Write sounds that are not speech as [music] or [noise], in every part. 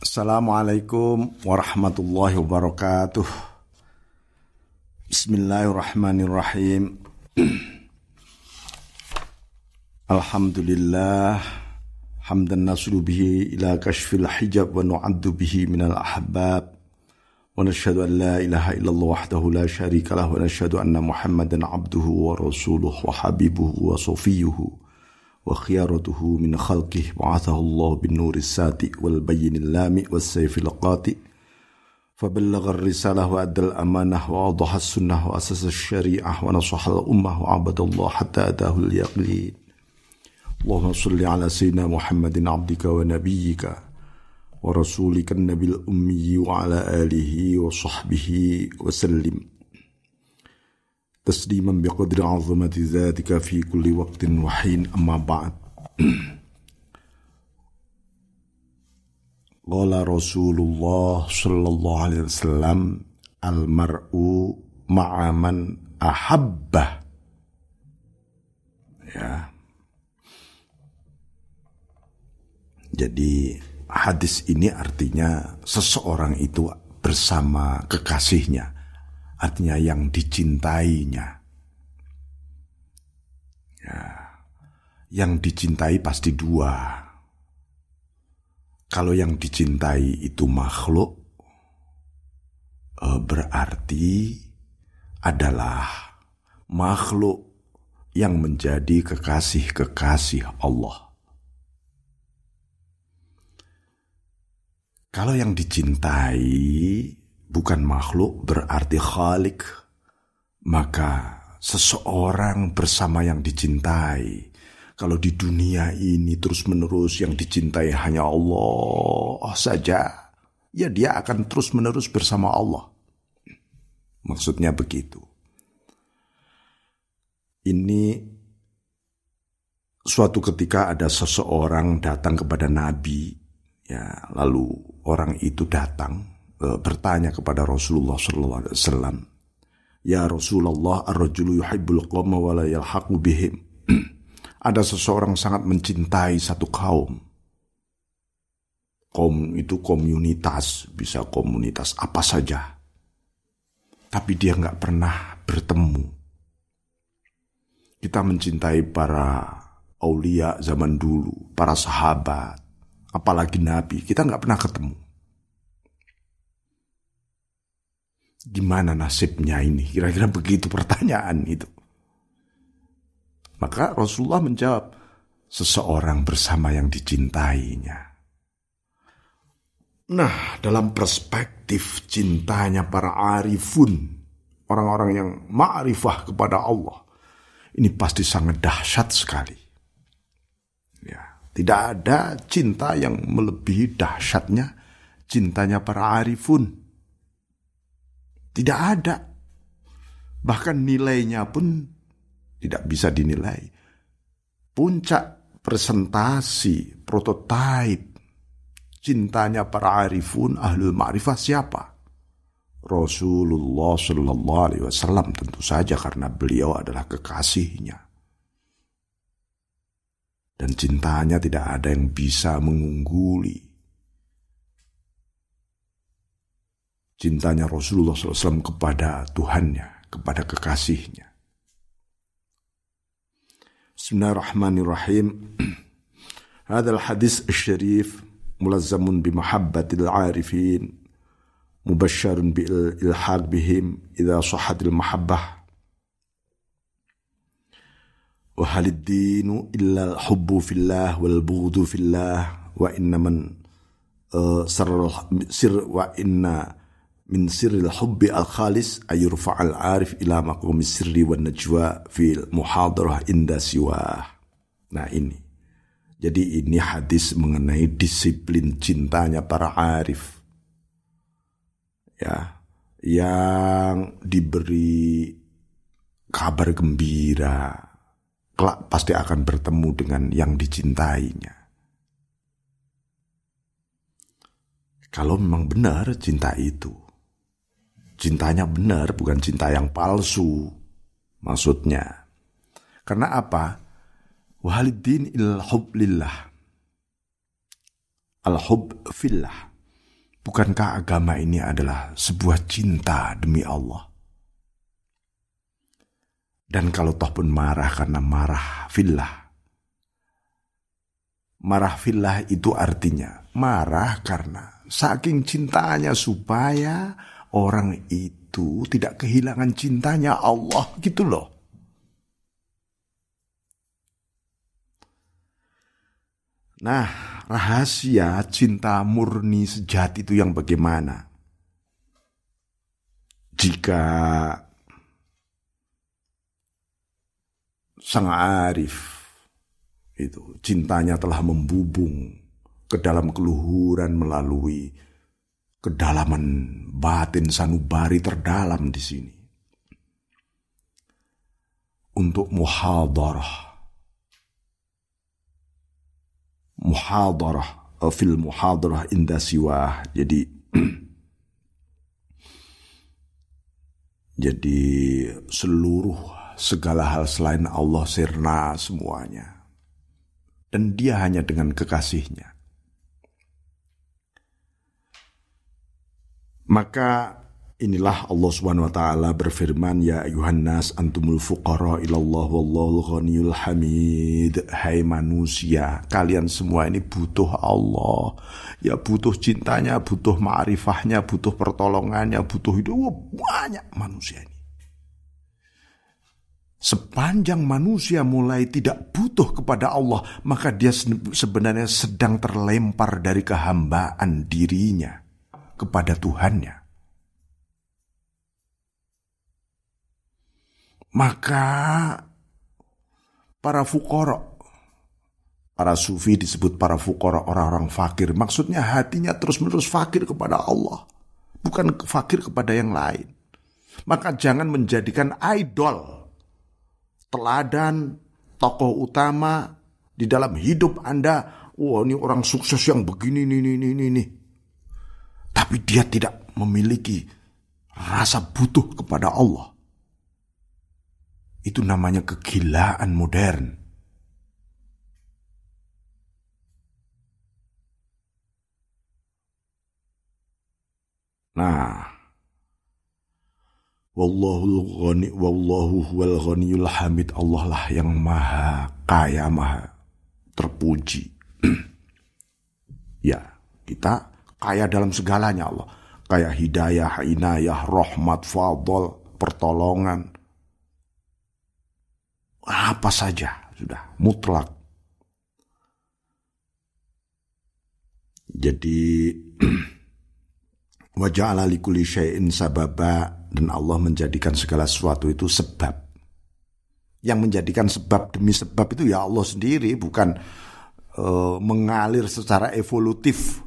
Assalamualaikum warahmatullahi wabarakatuh. Bismillahirrahmanirrahim. [clears throat] Alhamdulillah hamdan nasru bihi ila kashfil hijab wa nu'addu bihi minal ahbab wa nashhadu an la ilaha illallah wahdahu la syarika lah wa nashhadu anna muhammadan abduhu wa rasuluh wa habibuhu wa sofiyuhu وخيارته من خلقه بعثه الله بالنور الساتي والبين اللامي والسيف القاطئ فبلغ الرسالة وأدى الأمانة وأوضح السنة وأسس الشريعة ونصح الأمة وعبد الله حتى أتاه اليقين. اللهم صل على سيدنا محمد عبدك ونبيك ورسولك النبي الأمي وعلى آله وصحبه وسلم. تسليما بقدر عظمة ذاتك في كل وقت وحين أما بعد قال رسول الله صلى الله عليه وسلم المرء مع من أحبه ya jadi hadis ini artinya seseorang itu bersama kekasihnya artinya yang dicintainya. Ya, yang dicintai pasti dua. Kalau yang dicintai itu makhluk, eh, berarti adalah makhluk yang menjadi kekasih-kekasih Allah. Kalau yang dicintai bukan makhluk berarti khalik, maka seseorang bersama yang dicintai. Kalau di dunia ini terus-menerus yang dicintai hanya Allah saja, ya dia akan terus-menerus bersama Allah. Maksudnya begitu. Ini suatu ketika ada seseorang datang kepada Nabi, ya, lalu orang itu datang bertanya kepada Rasulullah sallallahu alaihi wasallam, "Ya Rasulullah, ar-rajulu yuhibbul qawma wa la yalhaqu bihim." [clears throat] Ada seseorang sangat mencintai satu kaum. Kaum itu komunitas, bisa komunitas apa saja. Tapi dia nggak pernah bertemu. Kita mencintai para aulia zaman dulu, para sahabat, apalagi nabi, kita nggak pernah ketemu. Gimana nasibnya ini? Kira-kira begitu pertanyaan itu. Maka Rasulullah menjawab, seseorang bersama yang dicintainya. Nah, dalam perspektif cintanya para arifun, orang-orang yang ma'rifah kepada Allah, ini pasti sangat dahsyat sekali. Ya, tidak ada cinta yang melebihi dahsyatnya cintanya para arifun. Tidak ada. Bahkan nilainya pun tidak bisa dinilai. Puncak presentasi, prototipe cintanya para arifun ahlul ma'rifah siapa? Rasulullah Shallallahu Alaihi Wasallam tentu saja karena beliau adalah kekasihnya dan cintanya tidak ada yang bisa mengungguli cintanya Rasulullah SAW kepada Tuhannya, kepada kekasihnya. Bismillahirrahmanirrahim. [clears throat] Hadal hadis syarif mulazzamun bimahabbatil arifin mubashsharun bil ilhaq bihim idza sahhatil mahabbah wa halid illa hubbu fillah wal bughdu fillah wa inna man uh, sir wa inna min sirril hubbi al khalis ayurfa al arif ila maqami sirri wan najwa fil muhadarah inda siwa. Nah ini. Jadi ini hadis mengenai disiplin cintanya para arif. Ya, yang diberi kabar gembira kelak pasti akan bertemu dengan yang dicintainya. Kalau memang benar cinta itu, cintanya benar, bukan cinta yang palsu. Maksudnya. Karena apa? Waliddin il hub lillah. Al hub fillah. Bukankah agama ini adalah sebuah cinta demi Allah? Dan kalau toh pun marah karena marah fillah. Marah fillah itu artinya marah karena saking cintanya supaya orang itu tidak kehilangan cintanya Allah gitu loh. Nah, rahasia cinta murni sejati itu yang bagaimana? Jika sang arif itu cintanya telah membubung ke dalam keluhuran melalui kedalaman batin sanubari terdalam di sini. Untuk muhadarah muhadarah eh, fil muhadarah inda siwah. Jadi [clears throat] jadi seluruh segala hal selain Allah sirna semuanya. Dan dia hanya dengan kekasihnya. Maka Inilah Allah Subhanahu wa taala berfirman ya ayuhan antumul fuqara ilallah wallahu ghaniyul hamid. Hai manusia, kalian semua ini butuh Allah. Ya butuh cintanya, butuh ma'rifahnya, butuh pertolongannya, butuh hidup. Wah, banyak manusia ini. Sepanjang manusia mulai tidak butuh kepada Allah, maka dia sebenarnya sedang terlempar dari kehambaan dirinya kepada Tuhannya. Maka para fukoro, para sufi disebut para fukoro orang-orang fakir. Maksudnya hatinya terus-menerus fakir kepada Allah. Bukan fakir kepada yang lain. Maka jangan menjadikan idol, teladan, tokoh utama di dalam hidup Anda. Wah ini orang sukses yang begini, ini, ini, ini, ini. Tapi dia tidak memiliki rasa butuh kepada Allah. Itu namanya kegilaan modern. Nah, wallahu ghani wallahu huwal ghaniyul hamid Allah lah yang maha kaya maha terpuji. [clears throat] ya, kita kaya dalam segalanya Allah. Kaya hidayah, inayah, rahmat, fadl, pertolongan, apa saja sudah mutlak. Jadi [clears throat] wajah ala likuli syai'in sababa dan Allah menjadikan segala sesuatu itu sebab. Yang menjadikan sebab demi sebab itu ya Allah sendiri bukan uh, mengalir secara evolutif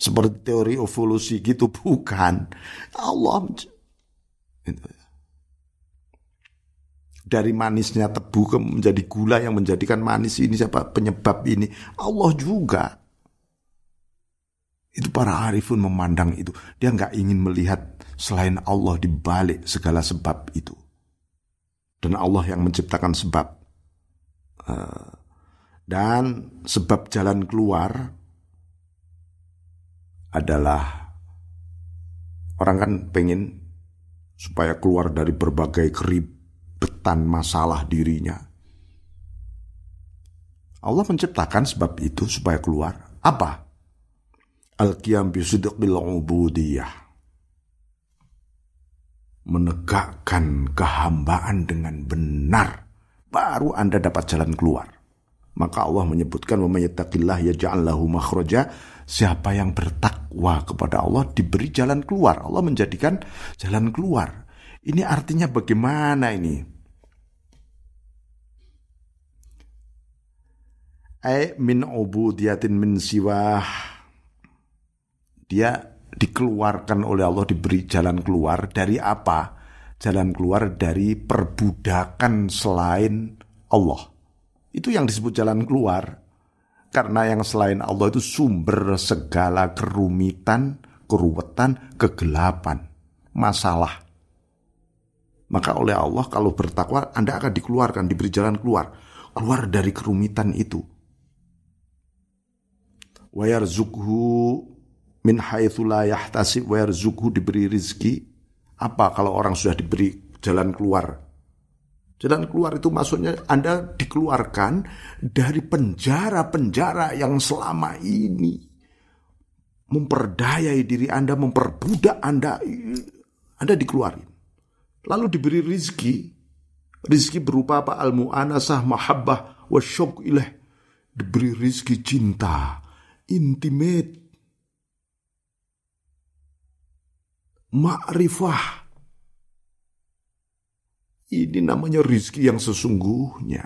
seperti teori evolusi gitu bukan. Allah dari manisnya tebu ke menjadi gula yang menjadikan manis ini siapa? Penyebab ini. Allah juga. Itu para arifun memandang itu. Dia nggak ingin melihat selain Allah di balik segala sebab itu. Dan Allah yang menciptakan sebab. Eh, dan sebab jalan keluar adalah orang kan pengen supaya keluar dari berbagai kerib betan masalah dirinya. Allah menciptakan sebab itu supaya keluar. Apa? Al-qiyam bisidqil ubudiyah. Menegakkan kehambaan dengan benar. Baru Anda dapat jalan keluar. Maka Allah menyebutkan wa yaj'al lahu makhraja. Siapa yang bertakwa kepada Allah diberi jalan keluar. Allah menjadikan jalan keluar. Ini artinya bagaimana ini? Ai min ubudiyatin min siwah. Dia dikeluarkan oleh Allah diberi jalan keluar dari apa? Jalan keluar dari perbudakan selain Allah. Itu yang disebut jalan keluar. Karena yang selain Allah itu sumber segala kerumitan, keruwetan, kegelapan, masalah. Maka oleh Allah kalau bertakwa Anda akan dikeluarkan, diberi jalan keluar. Keluar dari kerumitan itu. Wayar zukhu min yahtasib diberi rizki. Apa kalau orang sudah diberi jalan keluar? Jalan keluar itu maksudnya Anda dikeluarkan dari penjara-penjara yang selama ini memperdayai diri Anda, memperbudak Anda. Anda dikeluarin. Lalu diberi rizki. Rizki berupa apa? Al-mu'anasah, mahabbah, wa syok ilah. Diberi rizki cinta, intimate, ma'rifah. Ini namanya rizki yang sesungguhnya.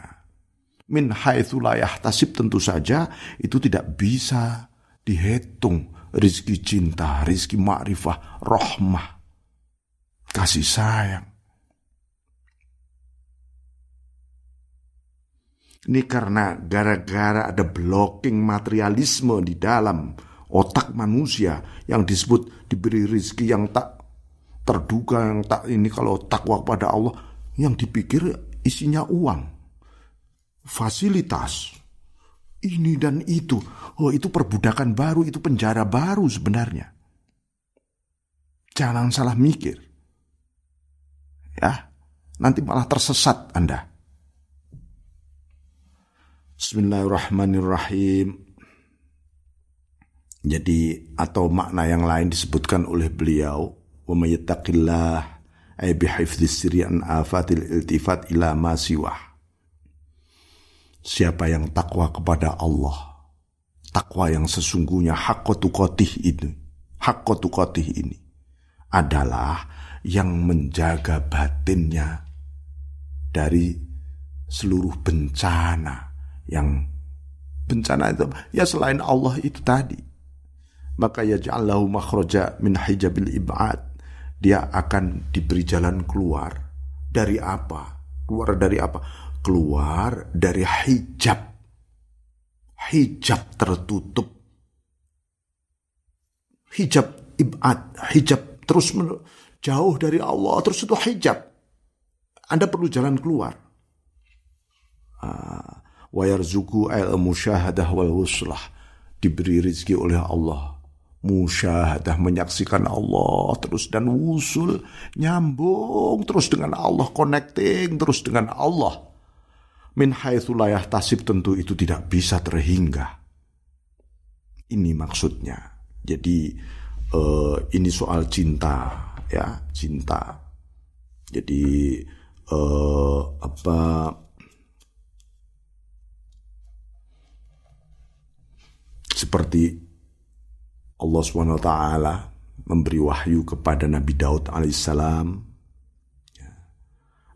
Min haitsu tasib tentu saja itu tidak bisa dihitung rizki cinta, rizki ma'rifah, rohmah, kasih sayang. Ini karena gara-gara ada blocking materialisme di dalam otak manusia yang disebut diberi rizki yang tak terduga, yang tak ini kalau takwa pada Allah, yang dipikir isinya uang, fasilitas, ini dan itu. Oh itu perbudakan baru, itu penjara baru sebenarnya. Jangan salah mikir. Ya, nanti malah tersesat Anda. Bismillahirrahmanirrahim. Jadi atau makna yang lain disebutkan oleh beliau, "Wa may ay bihifdhis sirri an afatil iltifat ila ma siwah." Siapa yang takwa kepada Allah, takwa yang sesungguhnya hakotukotih ini, hakotukotih ini adalah yang menjaga batinnya dari seluruh bencana yang bencana itu ya selain Allah itu tadi maka ya ja'allahu makhraja min hijabil ibad dia akan diberi jalan keluar. Dari apa? Keluar dari apa? Keluar dari hijab. Hijab tertutup. Hijab ibad hijab terus jauh dari Allah terus itu hijab. Anda perlu jalan keluar. Ah, wa yarzuku al musyahadah wal wuslah diberi rezeki oleh Allah musyahadah menyaksikan Allah terus dan wusul nyambung terus dengan Allah connecting terus dengan Allah. Min haitsu tasib tentu itu tidak bisa terhingga. Ini maksudnya. Jadi uh, ini soal cinta ya cinta. Jadi uh, apa seperti Allah SWT memberi wahyu kepada Nabi Daud alaihissalam ya.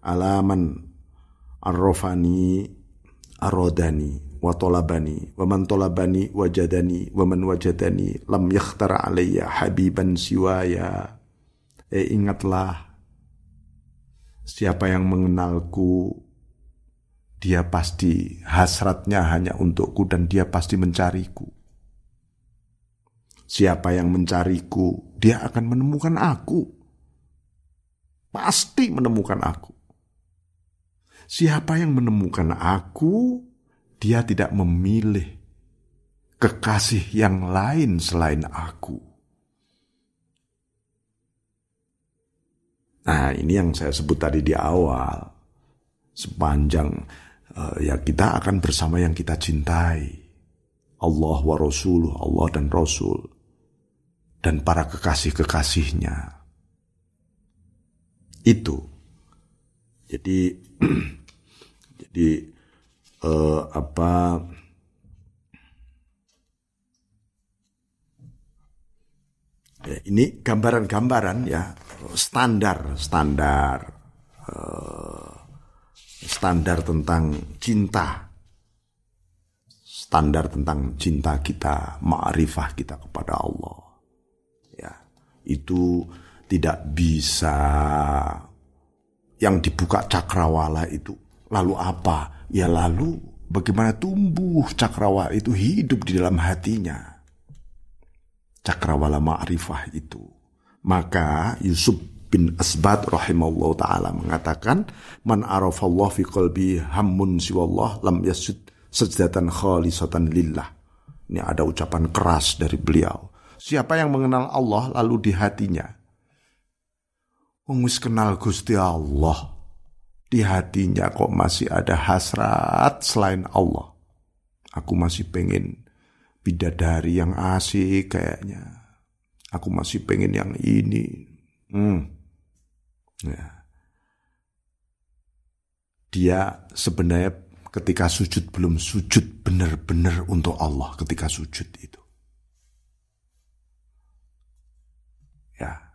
alaman arrofani arodani wa tolabani wa man tolabani wajadani wa man wajadani lam yakhtara alayya habiban siwaya. Eh ingatlah siapa yang mengenalku dia pasti hasratnya hanya untukku dan dia pasti mencariku Siapa yang mencariku, dia akan menemukan aku. Pasti menemukan aku. Siapa yang menemukan aku, dia tidak memilih kekasih yang lain selain aku. Nah, ini yang saya sebut tadi di awal. Sepanjang uh, ya kita akan bersama yang kita cintai. Allah wa Rasul, Allah dan Rasul dan para kekasih-kekasihnya. Itu. Jadi [clears throat] jadi uh, apa ya, ini gambaran-gambaran ya standar standar uh, standar tentang cinta standar tentang cinta kita ma'rifah kita kepada Allah itu tidak bisa. Yang dibuka cakrawala itu lalu apa? Ya lalu bagaimana tumbuh cakrawala itu hidup di dalam hatinya? Cakrawala ma'rifah itu. Maka Yusuf bin Asbad rahimahullah taala mengatakan man arafallah fi qalbi hammun siwallah lam yasud sajdatan khalisatan lillah. Ini ada ucapan keras dari beliau Siapa yang mengenal Allah lalu di hatinya Wong kenal Gusti Allah di hatinya kok masih ada hasrat selain Allah. Aku masih pengen bidadari yang asik kayaknya. Aku masih pengen yang ini. Hmm. Ya. Dia sebenarnya ketika sujud belum sujud benar-benar untuk Allah ketika sujud itu. Ya.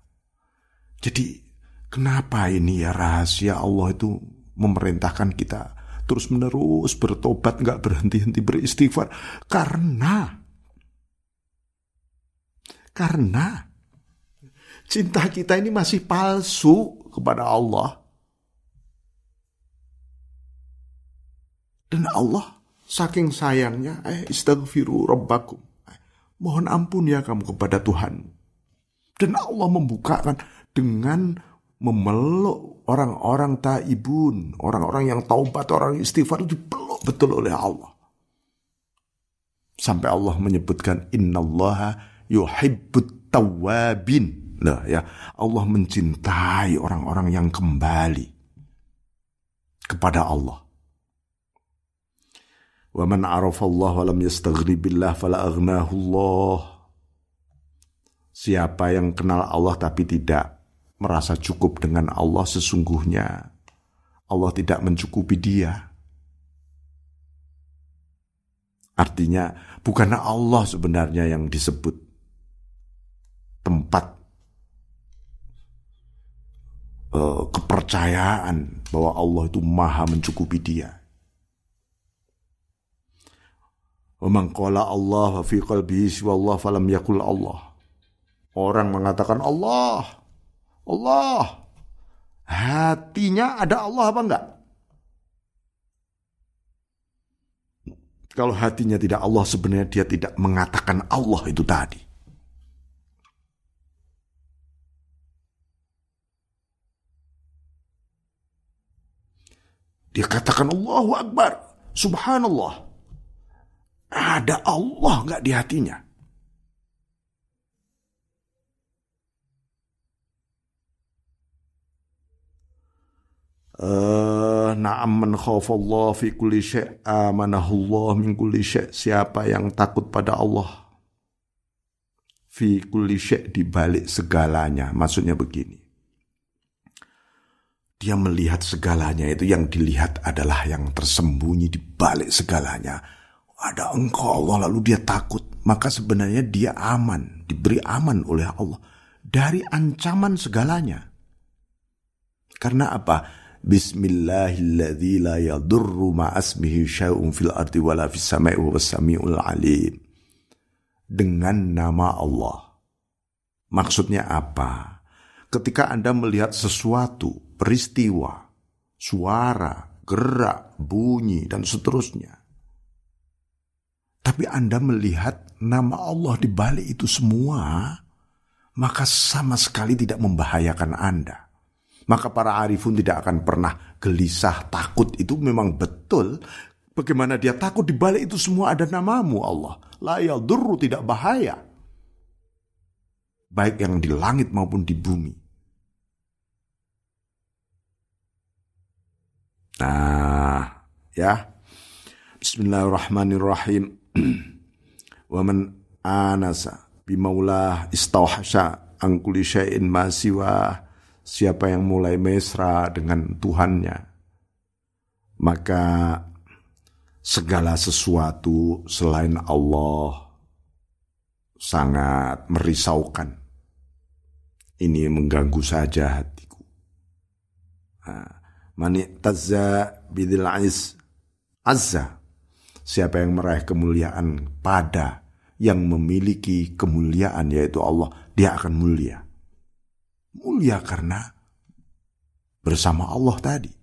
Jadi kenapa ini ya rahasia Allah itu memerintahkan kita terus menerus bertobat nggak berhenti-henti beristighfar karena karena cinta kita ini masih palsu kepada Allah. Dan Allah saking sayangnya, eh istaghfiru rabbakum. Eh, mohon ampun ya kamu kepada Tuhan. Dan Allah membukakan dengan memeluk orang-orang taibun, orang-orang yang taubat, orang istighfar itu dipeluk betul oleh Allah. Sampai Allah menyebutkan innallaha yuhibbut tawabin. Nah, ya, Allah mencintai orang-orang yang kembali kepada Allah. Wa man Allah wa lam yastaghni billah fala aghnahu Allah. Siapa yang kenal Allah tapi tidak merasa cukup dengan Allah sesungguhnya Allah tidak mencukupi dia. Artinya bukanlah Allah sebenarnya yang disebut tempat uh, kepercayaan bahwa Allah itu maha mencukupi dia. Memang Allah fi qalbihi Allah falam yakul Allah. Orang mengatakan Allah, Allah. Hatinya ada Allah apa enggak? Kalau hatinya tidak Allah sebenarnya dia tidak mengatakan Allah itu tadi. Dia katakan Allahu Akbar. Subhanallah. Ada Allah nggak di hatinya? Uh, Naam man khafallah fi kulli syai' amanahullah min kulli syai' Siapa yang takut pada Allah fi kulli di balik segalanya. Maksudnya begini. Dia melihat segalanya itu yang dilihat adalah yang tersembunyi di balik segalanya. Ada engkau Allah lalu dia takut. Maka sebenarnya dia aman, diberi aman oleh Allah dari ancaman segalanya. Karena apa? Bismillahilladzi fil ardi sama'i wa samiul alim. Dengan nama Allah. Maksudnya apa? Ketika Anda melihat sesuatu, peristiwa, suara, gerak, bunyi, dan seterusnya. Tapi Anda melihat nama Allah di balik itu semua, maka sama sekali tidak membahayakan Anda maka para arifun tidak akan pernah gelisah, takut. Itu memang betul. Bagaimana dia takut di balik itu semua ada namamu Allah. La yadurru tidak bahaya. Baik yang di langit maupun di bumi. Nah, ya. Bismillahirrahmanirrahim. [clears throat] Wa man anasa bimaulah istauhasha angkuli syai'in masiwah siapa yang mulai mesra dengan Tuhannya, maka segala sesuatu selain Allah sangat merisaukan. Ini mengganggu saja hatiku. Mani tazza bidil azza. Siapa yang meraih kemuliaan pada yang memiliki kemuliaan yaitu Allah, dia akan mulia. Mulia karena bersama Allah tadi.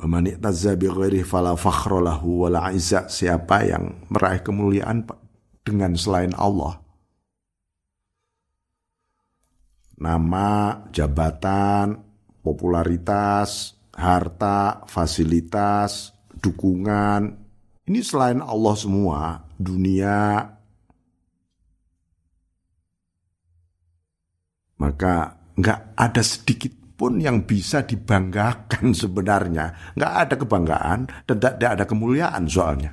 Man fala. Siapa yang meraih kemuliaan dengan selain Allah. Nama, jabatan, popularitas, harta, fasilitas, dukungan. Ini selain Allah semua, dunia, Maka nggak ada sedikit pun yang bisa dibanggakan [laughs] sebenarnya. Nggak ada kebanggaan dan tidak ada kemuliaan soalnya.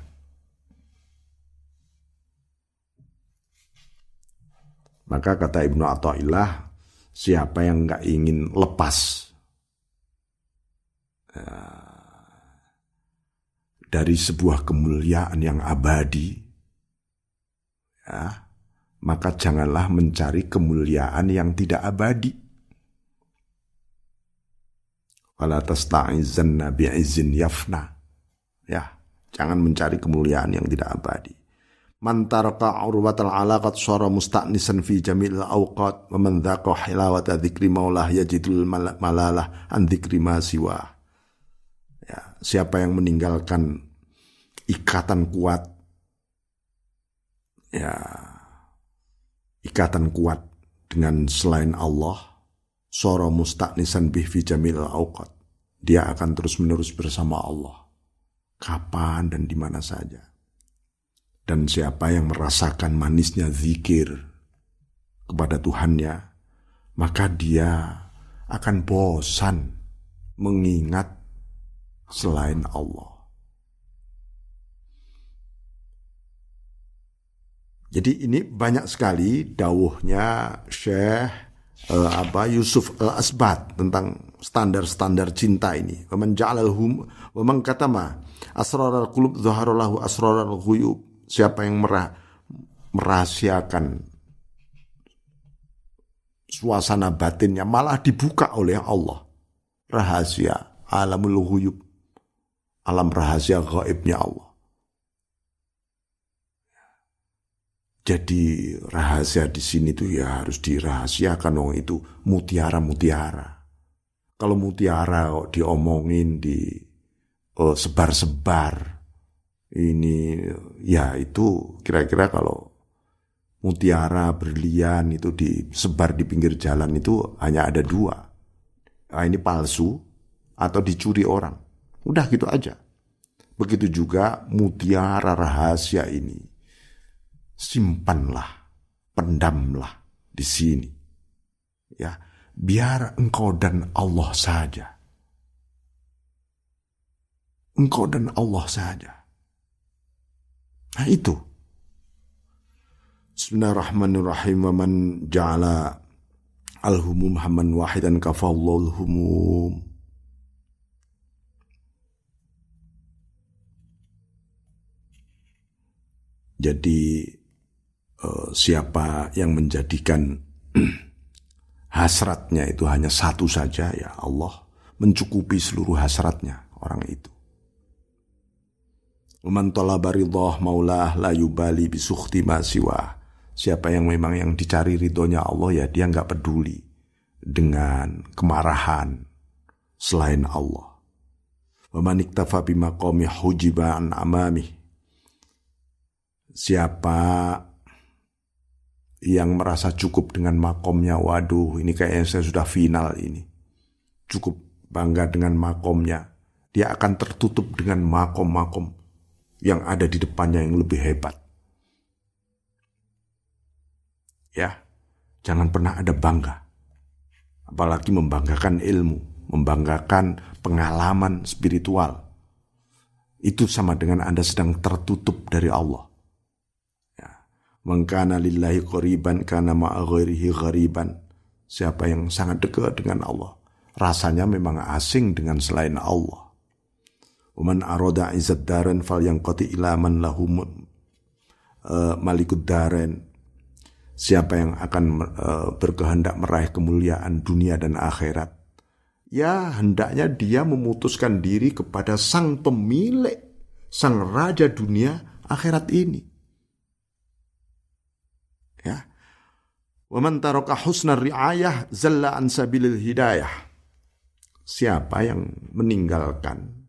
Maka kata Ibnu Atta'illah, siapa yang nggak ingin lepas uh, dari sebuah kemuliaan yang abadi, ya, maka janganlah mencari kemuliaan yang tidak abadi. Wala tasta'izanna bi'izin yafna. Ya, jangan mencari kemuliaan yang tidak abadi. Man taraka urwatal alaqat syara musta'nisan fi jamil awqat wa man dhaqa hilawata dzikri maulah yajidul malalah an dzikri siwa. Ya, siapa yang meninggalkan ikatan kuat ya ikatan kuat dengan selain Allah soro musta'nisan bih fi jamil awqat. Dia akan terus menerus bersama Allah. Kapan dan di mana saja. Dan siapa yang merasakan manisnya zikir kepada Tuhannya, maka dia akan bosan mengingat selain Allah. Jadi ini banyak sekali dawuhnya Syekh uh, apa Yusuf Al Asbat tentang standar-standar cinta ini. Waman ja'alal hum wa man katama asraral qulub zaharallahu asraral ghuyub siapa yang merah, merahasiakan suasana batinnya malah dibuka oleh Allah. Rahasia alamul ghuyub. Alam rahasia gaibnya Allah. Jadi rahasia di sini tuh ya harus dirahasiakan dong itu mutiara-mutiara. Kalau mutiara kok diomongin di oh, sebar-sebar, ini ya itu kira-kira kalau mutiara berlian itu disebar di pinggir jalan itu hanya ada dua. Nah, ini palsu atau dicuri orang. Udah gitu aja. Begitu juga mutiara rahasia ini. Simpanlah, pendamlah di sini. Ya, biar engkau dan Allah saja. Engkau dan Allah saja. Nah itu. Bismillahirrahmanirrahim. Wa man ja'ala al-humum hamman wahidan kafallahu humum. Jadi uh, siapa yang menjadikan [clears throat] hasratnya itu hanya satu saja ya Allah mencukupi seluruh hasratnya orang itu. Man talaba maulah la yubali bisukhti siwa. Siapa yang memang yang dicari ridhonya Allah ya dia nggak peduli dengan kemarahan selain Allah. Wa man iktafa bimaqami hujiba an amami. Siapa yang merasa cukup dengan makomnya, waduh ini kayaknya saya sudah final ini. Cukup bangga dengan makomnya. Dia akan tertutup dengan makom-makom yang ada di depannya yang lebih hebat. Ya, jangan pernah ada bangga. Apalagi membanggakan ilmu, membanggakan pengalaman spiritual. Itu sama dengan Anda sedang tertutup dari Allah. Mengkana lillahi qoriban kana ma'aghairihi ghariban. Siapa yang sangat dekat dengan Allah, rasanya memang asing dengan selain Allah. Waman aroda izat daren fal yang koti ilaman lahum uh, malikud daren. Siapa yang akan uh, berkehendak meraih kemuliaan dunia dan akhirat. Ya hendaknya dia memutuskan diri kepada sang pemilik, sang raja dunia akhirat ini. Ya. Waman taraka husna ri'ayah zalla an sabilil hidayah. Siapa yang meninggalkan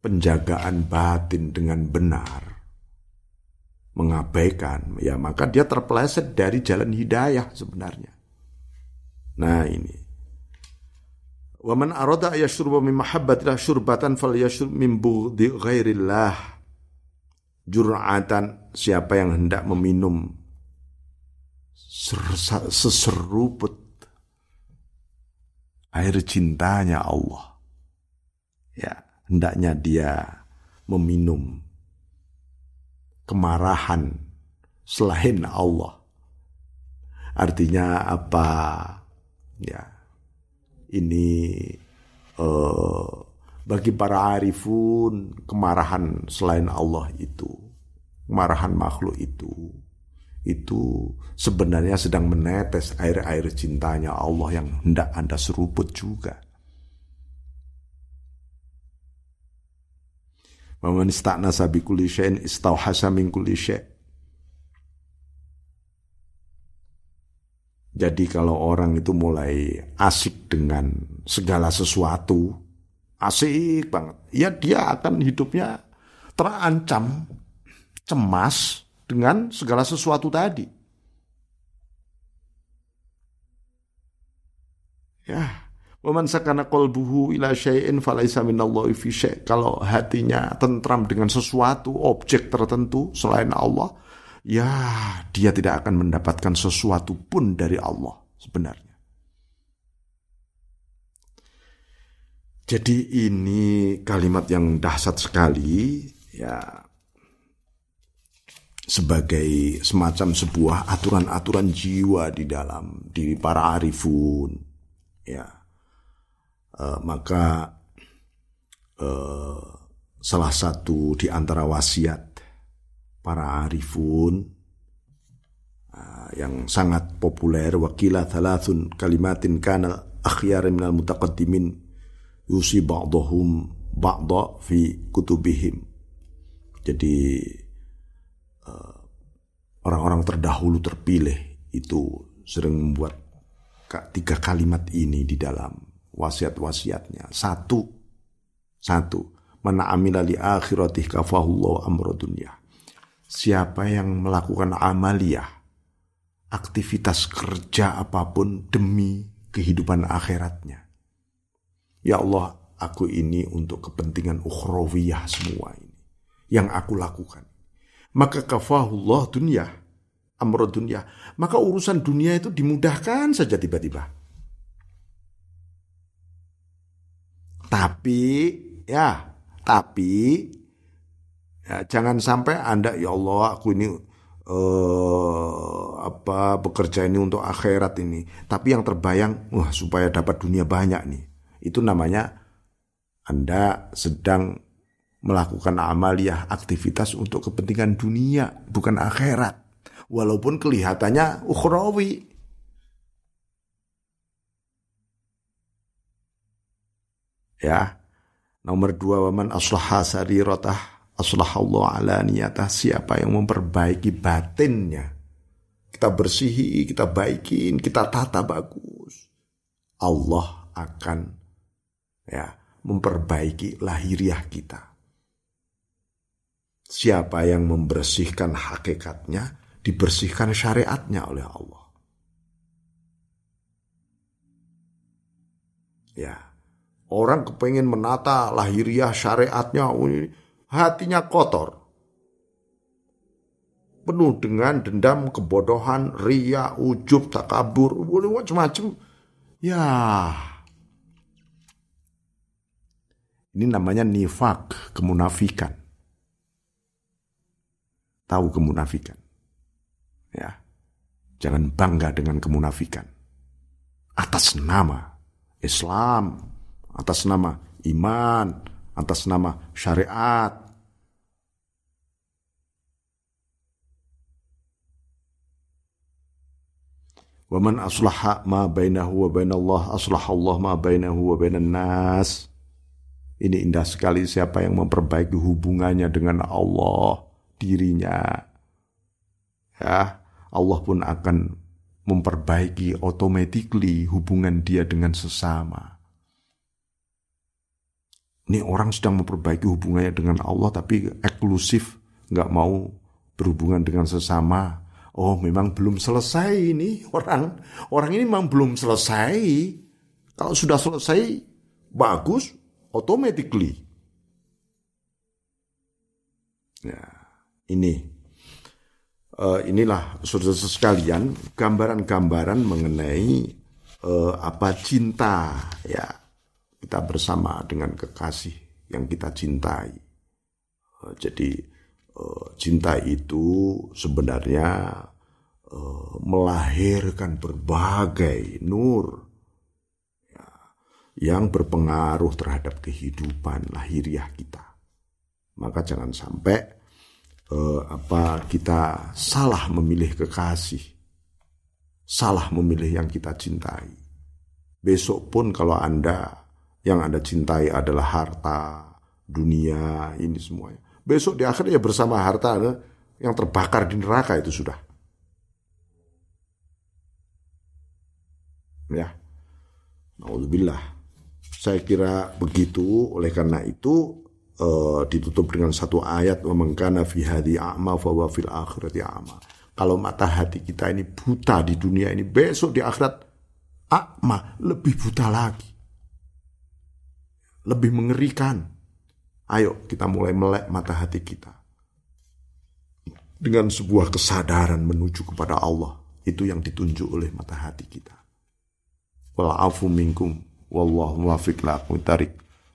penjagaan batin dengan benar, mengabaikan, ya maka dia terpeleset dari jalan hidayah sebenarnya. Nah ini. Wa man arada yashruba min mahabbatillah syurbatan falyashrub min bughdi ghairillah. Jur'atan siapa yang hendak meminum seseruput air cintanya Allah. Ya, hendaknya dia meminum kemarahan selain Allah. Artinya apa? Ya, ini uh, bagi para arifun kemarahan selain Allah itu, kemarahan makhluk itu, itu sebenarnya sedang menetes air-air cintanya Allah yang hendak Anda seruput juga. Waman ista'nasa bi kulli syai'in istauhasa. Jadi kalau orang itu mulai asik dengan segala sesuatu, asik banget, ya dia akan hidupnya terancam, cemas dengan segala sesuatu tadi. Ya, Waman sakana qalbuhu ila syai'in falaisa minallahi fi syai'. Kalau hatinya tentram dengan sesuatu, objek tertentu selain Allah, ya dia tidak akan mendapatkan sesuatu pun dari Allah sebenarnya. Jadi ini kalimat yang dahsyat sekali ya sebagai semacam sebuah aturan-aturan jiwa di dalam diri para arifun ya. Uh, maka uh, salah satu di antara wasiat para arifun uh, yang sangat populer wakila thalathun kalimatin kana akhyar minal mutaqaddimin yusi ba'dahum ba'da fi kutubihim. Jadi orang-orang uh, terdahulu terpilih itu sering membuat tiga kalimat ini di dalam wasiat-wasiatnya. Satu, satu, mana amila li akhiratih kafahullah dunia. Siapa yang melakukan amaliyah, aktivitas kerja apa pun demi kehidupan akhiratnya. Ya Allah, aku ini untuk kepentingan ukhrawiyah semua ini. Yang aku lakukan. Maka kafahullah dunia, amro dunia. Maka urusan dunia itu dimudahkan saja tiba-tiba Tapi ya, tapi ya, jangan sampai Anda ya Allah aku ini uh, apa bekerja ini untuk akhirat ini. Tapi yang terbayang wah supaya dapat dunia banyak nih. Itu namanya Anda sedang melakukan amaliyah aktivitas untuk kepentingan dunia bukan akhirat. Walaupun kelihatannya ukhrawi. Ya. Nomor dua, waman aslaha sarirotah Allah ala niyatah. Siapa yang memperbaiki batinnya. Kita bersihi, kita baikin, kita tata bagus. Allah akan ya memperbaiki lahiriah kita. Siapa yang membersihkan hakikatnya, dibersihkan syariatnya oleh Allah. Ya, Orang kepengen menata lahiriah syariatnya, hatinya kotor. Penuh dengan dendam, kebodohan, ria, ujub, takabur, macam-macam. Ya, ini namanya nifak, kemunafikan. Tahu kemunafikan. Ya. Jangan bangga dengan kemunafikan. Atas nama Islam, atas nama iman, atas nama syariat. Waman aslaha ma bainahu wa bainallah aslaha Allah ma bainahu wa bainan nas. Ini indah sekali siapa yang memperbaiki hubungannya dengan Allah, dirinya. Ya, Allah pun akan memperbaiki automatically hubungan dia dengan sesama. Ini orang sedang memperbaiki hubungannya dengan Allah tapi eksklusif, nggak mau berhubungan dengan sesama. Oh, memang belum selesai ini orang. Orang ini memang belum selesai. Kalau sudah selesai, bagus, automatically. Ya, ini uh, inilah saudara sekalian gambaran-gambaran mengenai uh, apa cinta ya kita bersama dengan kekasih yang kita cintai. Uh, jadi uh, cinta itu sebenarnya uh, melahirkan berbagai nur ya, yang berpengaruh terhadap kehidupan lahiriah kita. Maka jangan sampai eh, apa kita salah memilih kekasih, salah memilih yang kita cintai. Besok pun kalau Anda yang Anda cintai adalah harta, dunia, ini semuanya. Besok di akhirnya bersama harta yang terbakar di neraka itu sudah. Ya. Alhamdulillah. Saya kira begitu, oleh karena itu uh, ditutup dengan satu ayat memengkana fi hadi a'ma fa fil akhirati a'ma. Kalau mata hati kita ini buta di dunia ini, besok di akhirat a'ma lebih buta lagi. Lebih mengerikan. Ayo kita mulai melek mata hati kita. Dengan sebuah kesadaran menuju kepada Allah. Itu yang ditunjuk oleh mata hati kita. Wal'afu minkum. Wallahu muwafiq la